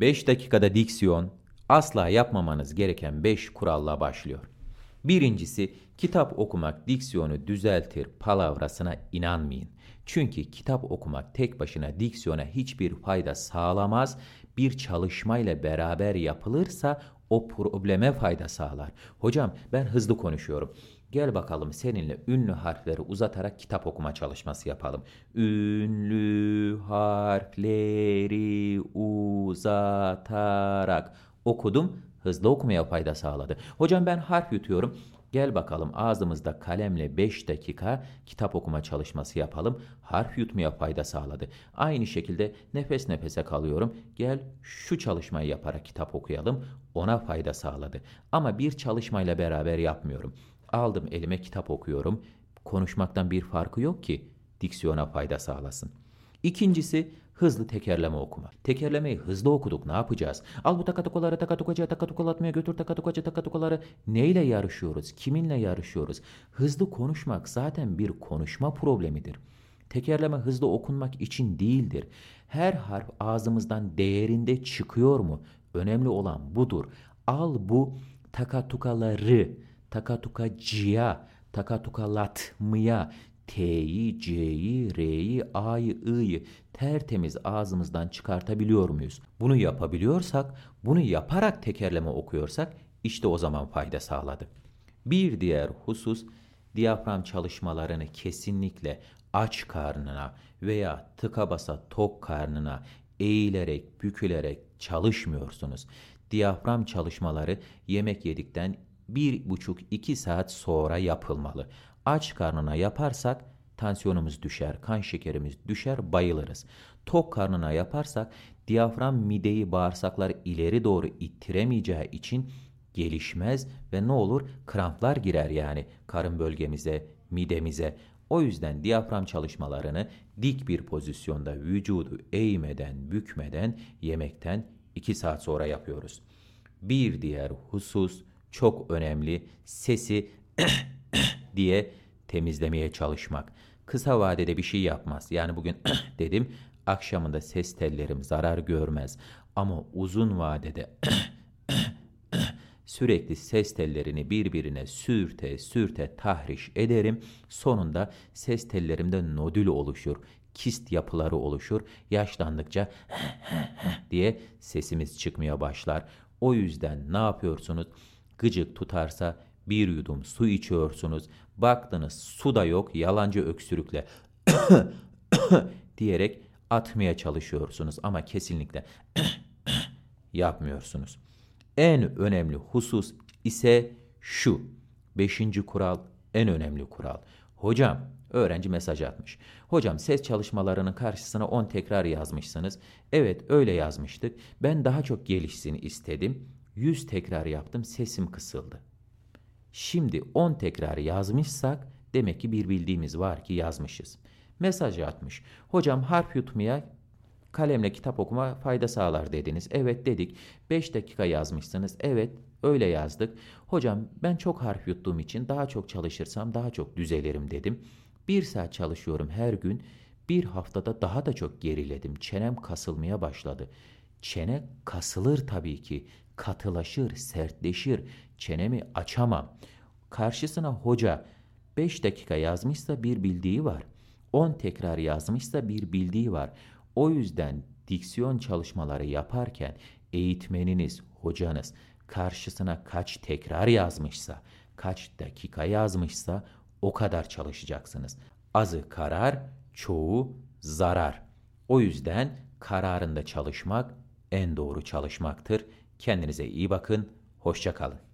5 dakikada diksiyon asla yapmamanız gereken 5 kuralla başlıyor. Birincisi kitap okumak diksiyonu düzeltir palavrasına inanmayın. Çünkü kitap okumak tek başına diksiyona hiçbir fayda sağlamaz. Bir çalışmayla beraber yapılırsa o probleme fayda sağlar. Hocam ben hızlı konuşuyorum. Gel bakalım seninle ünlü harfleri uzatarak kitap okuma çalışması yapalım. Ünlü harfleri uzatarak okudum. Hızlı okumaya fayda sağladı. Hocam ben harf yutuyorum. Gel bakalım ağzımızda kalemle 5 dakika kitap okuma çalışması yapalım. Harf yutmaya fayda sağladı. Aynı şekilde nefes nefese kalıyorum. Gel şu çalışmayı yaparak kitap okuyalım. Ona fayda sağladı. Ama bir çalışmayla beraber yapmıyorum. Aldım elime kitap okuyorum. Konuşmaktan bir farkı yok ki diksiyona fayda sağlasın. İkincisi hızlı tekerleme okuma. Tekerlemeyi hızlı okuduk ne yapacağız? Al bu takatukaları takatukacıya takatukalatmaya götür takatukacı takatukaları. Neyle yarışıyoruz? Kiminle yarışıyoruz? Hızlı konuşmak zaten bir konuşma problemidir. Tekerleme hızlı okunmak için değildir. Her harf ağzımızdan değerinde çıkıyor mu? Önemli olan budur. Al bu takatukaları takatukacıya, takatukalatmaya, T'yi, C'yi, R'yi, A'yı, I'yi tertemiz ağzımızdan çıkartabiliyor muyuz? Bunu yapabiliyorsak, bunu yaparak tekerleme okuyorsak işte o zaman fayda sağladı. Bir diğer husus diyafram çalışmalarını kesinlikle aç karnına veya tıka basa tok karnına eğilerek, bükülerek çalışmıyorsunuz. Diyafram çalışmaları yemek yedikten bir buçuk iki saat sonra yapılmalı. Aç karnına yaparsak tansiyonumuz düşer, kan şekerimiz düşer, bayılırız. Tok karnına yaparsak diyafram mideyi bağırsaklar ileri doğru ittiremeyeceği için gelişmez ve ne olur kramplar girer yani karın bölgemize, midemize. O yüzden diyafram çalışmalarını dik bir pozisyonda vücudu eğmeden, bükmeden yemekten 2 saat sonra yapıyoruz. Bir diğer husus çok önemli sesi diye temizlemeye çalışmak. Kısa vadede bir şey yapmaz. Yani bugün dedim akşamında ses tellerim zarar görmez. Ama uzun vadede sürekli ses tellerini birbirine sürte sürte tahriş ederim. Sonunda ses tellerimde nodül oluşur. Kist yapıları oluşur. Yaşlandıkça diye sesimiz çıkmaya başlar. O yüzden ne yapıyorsunuz? Gıcık tutarsa bir yudum su içiyorsunuz. Baktınız su da yok yalancı öksürükle diyerek atmaya çalışıyorsunuz ama kesinlikle yapmıyorsunuz. En önemli husus ise şu. Beşinci kural en önemli kural. Hocam öğrenci mesaj atmış. Hocam ses çalışmalarının karşısına 10 tekrar yazmışsınız. Evet öyle yazmıştık. Ben daha çok gelişsin istedim. 100 tekrar yaptım sesim kısıldı. Şimdi 10 tekrar yazmışsak demek ki bir bildiğimiz var ki yazmışız. Mesaj atmış. Hocam harf yutmaya kalemle kitap okuma fayda sağlar dediniz. Evet dedik. 5 dakika yazmışsınız. Evet öyle yazdık. Hocam ben çok harf yuttuğum için daha çok çalışırsam daha çok düzelirim dedim. Bir saat çalışıyorum her gün. Bir haftada daha da çok geriledim. Çenem kasılmaya başladı. Çene kasılır tabii ki. Katılaşır, sertleşir. Çenemi açamam. Karşısına hoca 5 dakika yazmışsa bir bildiği var. 10 tekrar yazmışsa bir bildiği var. O yüzden diksiyon çalışmaları yaparken eğitmeniniz, hocanız karşısına kaç tekrar yazmışsa, kaç dakika yazmışsa o kadar çalışacaksınız. Azı karar, çoğu zarar. O yüzden kararında çalışmak en doğru çalışmaktır. Kendinize iyi bakın, hoşça kalın.